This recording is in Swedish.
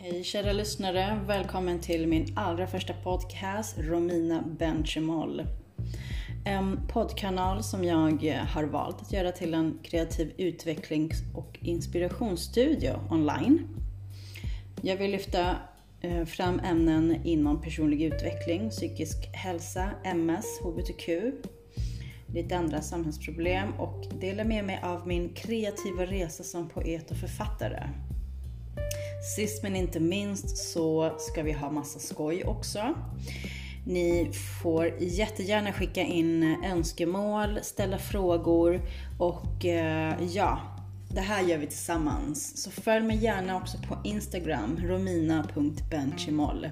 Hej kära lyssnare, välkommen till min allra första podcast, Romina Benchimol. En poddkanal som jag har valt att göra till en kreativ utvecklings och inspirationsstudio online. Jag vill lyfta eh, fram ämnen inom personlig utveckling, psykisk hälsa, MS, HBTQ, lite andra samhällsproblem och dela med mig av min kreativa resa som poet och författare. Sist men inte minst så ska vi ha massa skoj också. Ni får jättegärna skicka in önskemål, ställa frågor och eh, ja, det här gör vi tillsammans. Så följ mig gärna också på Instagram, romina.benchimol.